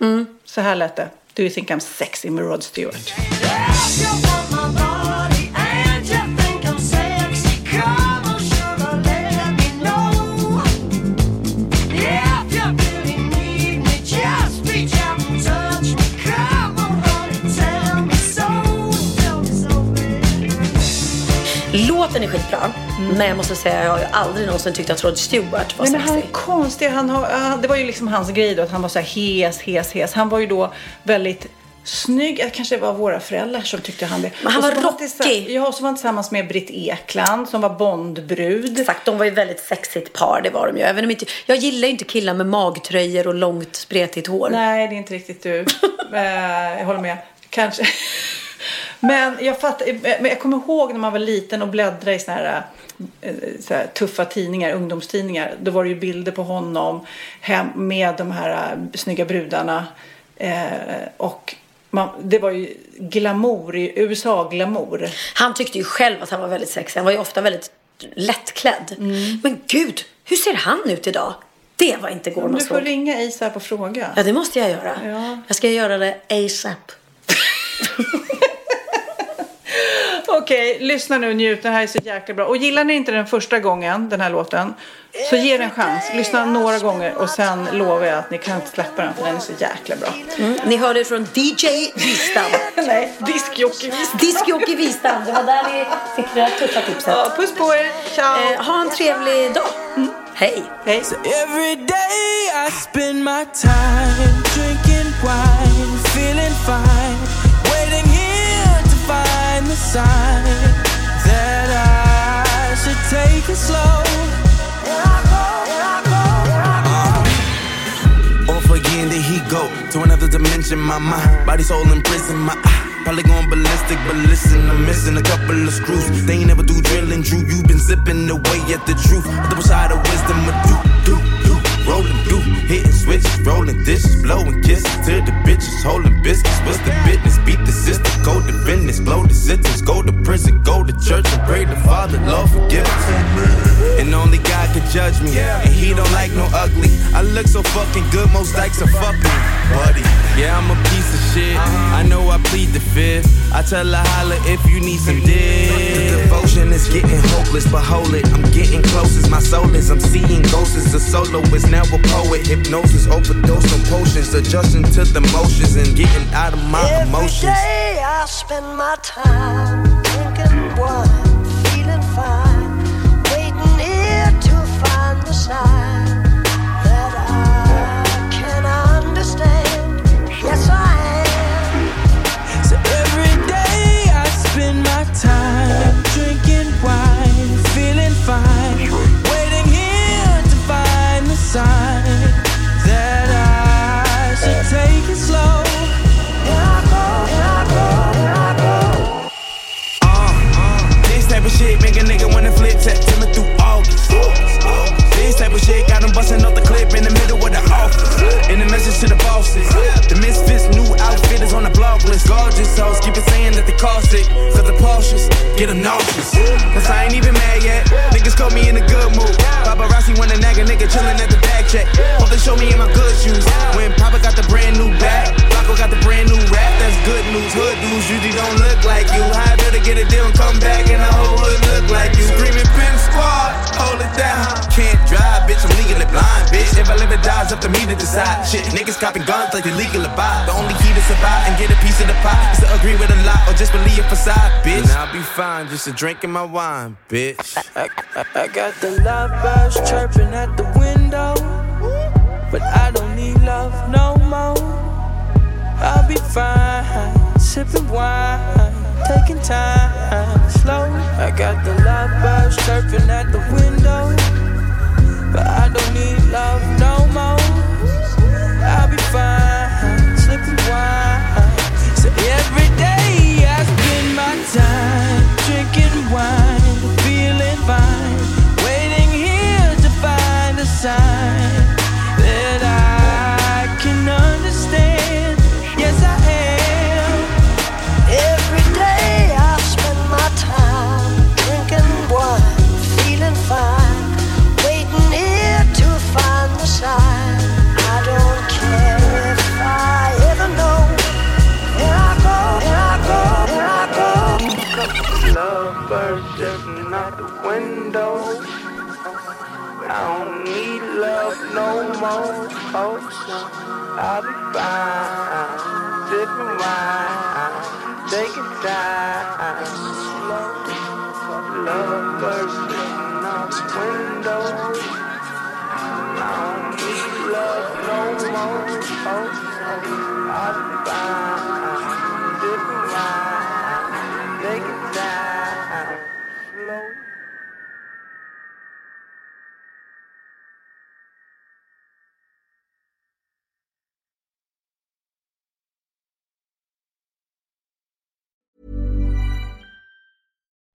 A: Så här lät det. Do you think I'm sexy med Rod Stewart.
B: Låten är skitbra. Men jag måste säga, jag har ju aldrig någonsin tyckt att Rod Stewart var
A: Nej, men han är konstig. Han har, han, det var ju liksom hans grej då, att han var så här hes, hes, hes. Han var ju då väldigt snygg. Det kanske var våra föräldrar som tyckte han det.
B: Men han var rockig.
A: Ja, och så var han tillsammans med Britt Ekland som var Bondbrud.
B: Exakt, de var ju väldigt sexigt par, det var de ju. Även om inte, jag gillar ju inte killar med magtröjor och långt spretigt hår.
A: Nej, det är inte riktigt du. Eh, jag håller med. Kanske. Men jag, fattar, men jag kommer ihåg när man var liten och bläddrade i såna här, eh, så här tuffa tidningar, ungdomstidningar. Då var det ju bilder på honom hem med de här eh, snygga brudarna. Eh, och man, det var ju glamour, USA-glamour.
B: Han tyckte ju själv att han var väldigt sexig. Han var ju ofta väldigt lättklädd.
A: Mm.
B: Men gud, hur ser han ut idag? Det var inte igår man
A: Du får
B: såg.
A: ringa ASAP och fråga.
B: Ja, det måste jag göra.
A: Ja.
B: Jag ska göra det ASAP.
A: Okej, lyssna nu, njut. Det här är så jäkla bra. Och gillar ni inte den första gången, den här låten, så ge den en chans. Lyssna några gånger och sen lovar jag att ni kan inte släppa den för den är så jäkla bra.
B: Mm. Ni hörde det från DJ Wistam.
A: Nej, diskjockey.
B: Diskjockey Wistam. Det var där ni fick det där tuffa tipset.
A: Ja, puss på er. Ciao.
B: Eh, ha en trevlig dag. Hej.
A: Hej.
D: Every day I spend my time drinking wine, feeling fine, waiting here to find the sign take slow. Off again, there he go to another dimension. My mind, body, soul in prison. My eye, probably going ballistic, but listen, I'm missing a couple of screws. They ain't never do drilling, Drew. You been zipping away at the truth. Double side of wisdom, a do. Rolling, do, hitting switch, rolling dishes, blowing kisses to the bitches, holding biscuits. What's the business? Beat the system, go to business, blow the sentence, go to prison, go to church and pray the Father, Lord forgive us. And only God could judge me, and He don't like no ugly. I look so fucking good, most likes are fuck me, buddy. Yeah, I'm a piece of shit. I know I plead the fifth. I tell her holla if you need some dick. The devotion is getting hopeless, but hold it. I'm getting close as my soul is. I'm seeing ghosts as a soloist, now a poet. Hypnosis, overdose on potions, adjusting to the motions and getting out of my emotions.
E: Every day I spend my time drinking wine, feeling fine, waiting here to find the sign that I can understand. Yes, I am.
D: So every day I spend my time drinking wine, feeling fine, to the bosses. The misfits new outfit is on the blog list. Gorgeous hoes keep it saying that they cost it. Cause the Porsches get them nauseous. Cause I ain't even mad yet. Niggas caught me in a good mood. Paparazzi wanna nag a nigga chillin' at the back check. Hope they show me in my good shoes. When Papa got the brand new bag. Flacco got the brand new rap. That's good news. Hood dudes usually don't look like you. How better get a deal and come back and the whole hood look like you. Screaming pin squad, hold it down. Can't drive, bitch. I'm legally blind, bitch. If I live or die, it's up to me to decide. Shit, niggas copping guns like they legal to buy. The only key to survive and get a piece of the pie is to agree with a lot or just believe a facade, bitch. And I'll be fine, just a drink in my wine, bitch. I, I, I got the love lovebirds chirping at the window.
F: but I don't need love no more. I'll be fine, sipping wine, taking time slow. I got the love birds chirping at the window, but I don't need love no more. I'll be fine, sipping wine. So every day I spend my time drinking wine, feeling fine, waiting here to find a sign Love birds jumping out the window. I don't need love no more. Oh, I'll be fine. Sipping wine, taking time. Slow. Love birds out the window. I don't need love no more. Oh, I'll be fine. Sipping wine, taking